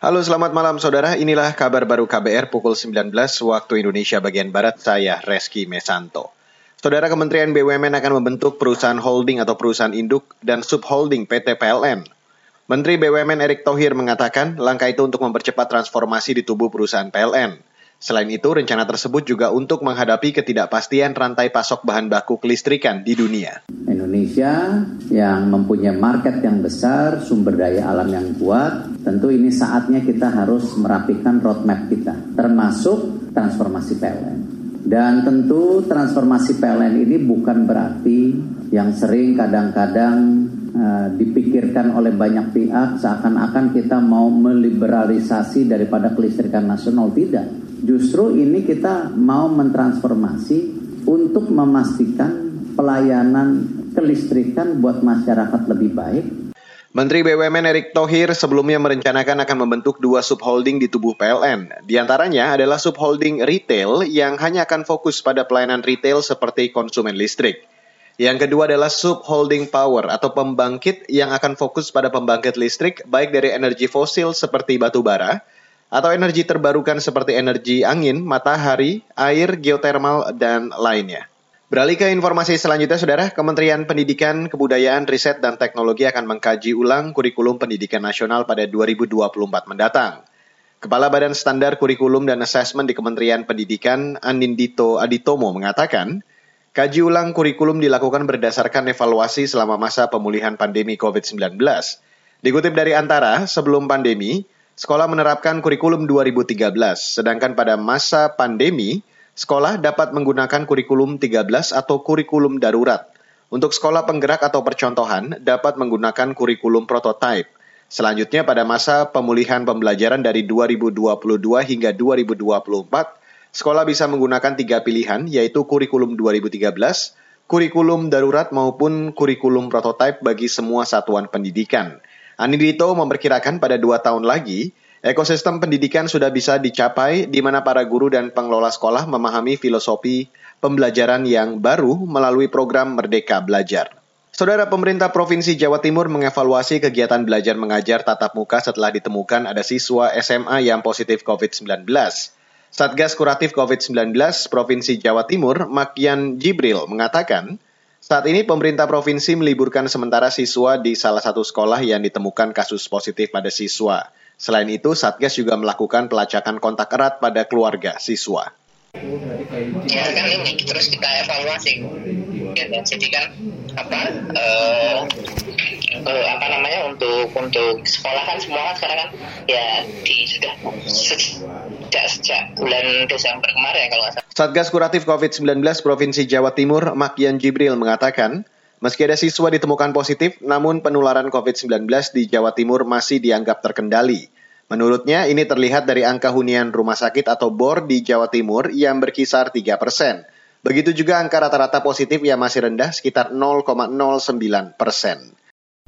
Halo selamat malam saudara, inilah kabar baru KBR pukul 19 waktu Indonesia bagian Barat, saya Reski Mesanto. Saudara Kementerian BUMN akan membentuk perusahaan holding atau perusahaan induk dan subholding PT PLN. Menteri BUMN Erick Thohir mengatakan langkah itu untuk mempercepat transformasi di tubuh perusahaan PLN. Selain itu, rencana tersebut juga untuk menghadapi ketidakpastian rantai pasok bahan baku kelistrikan di dunia. Indonesia yang mempunyai market yang besar, sumber daya alam yang kuat, tentu ini saatnya kita harus merapikan roadmap kita, termasuk transformasi PLN. Dan tentu transformasi PLN ini bukan berarti yang sering kadang-kadang uh, dipikirkan oleh banyak pihak seakan-akan kita mau meliberalisasi daripada kelistrikan nasional tidak Justru ini kita mau mentransformasi untuk memastikan pelayanan kelistrikan buat masyarakat lebih baik. Menteri BUMN Erick Thohir sebelumnya merencanakan akan membentuk dua subholding di tubuh PLN. Di antaranya adalah subholding retail yang hanya akan fokus pada pelayanan retail seperti konsumen listrik. Yang kedua adalah subholding power atau pembangkit yang akan fokus pada pembangkit listrik baik dari energi fosil seperti batu bara, atau energi terbarukan seperti energi angin, matahari, air, geotermal, dan lainnya. Beralih ke informasi selanjutnya, Saudara, Kementerian Pendidikan, Kebudayaan, Riset, dan Teknologi akan mengkaji ulang kurikulum pendidikan nasional pada 2024 mendatang. Kepala Badan Standar Kurikulum dan Asesmen di Kementerian Pendidikan, Anindito Aditomo, mengatakan, kaji ulang kurikulum dilakukan berdasarkan evaluasi selama masa pemulihan pandemi COVID-19. Dikutip dari Antara, sebelum pandemi, sekolah menerapkan kurikulum 2013, sedangkan pada masa pandemi, sekolah dapat menggunakan kurikulum 13 atau kurikulum darurat. Untuk sekolah penggerak atau percontohan dapat menggunakan kurikulum prototype. Selanjutnya pada masa pemulihan pembelajaran dari 2022 hingga 2024, sekolah bisa menggunakan tiga pilihan yaitu kurikulum 2013, kurikulum darurat maupun kurikulum prototype bagi semua satuan pendidikan. Anindito memperkirakan pada dua tahun lagi, ekosistem pendidikan sudah bisa dicapai di mana para guru dan pengelola sekolah memahami filosofi pembelajaran yang baru melalui program Merdeka Belajar. Saudara pemerintah Provinsi Jawa Timur mengevaluasi kegiatan belajar mengajar tatap muka setelah ditemukan ada siswa SMA yang positif COVID-19. Satgas Kuratif COVID-19 Provinsi Jawa Timur, Makian Jibril, mengatakan, saat ini pemerintah provinsi meliburkan sementara siswa di salah satu sekolah yang ditemukan kasus positif pada siswa. Selain itu, Satgas juga melakukan pelacakan kontak erat pada keluarga siswa. Ya, kan ini terus kita evaluasi. Ya, jadi kan apa uh, uh, apa namanya untuk untuk sekolah kan semua kan sekarang kan ya di sudah sejak sejak bulan Desember kemarin kalau nggak salah Satgas Kuratif COVID-19 Provinsi Jawa Timur, Makian Jibril mengatakan, meski ada siswa ditemukan positif, namun penularan COVID-19 di Jawa Timur masih dianggap terkendali. Menurutnya, ini terlihat dari angka hunian rumah sakit atau BOR di Jawa Timur yang berkisar 3 persen. Begitu juga angka rata-rata positif yang masih rendah sekitar 0,09 persen.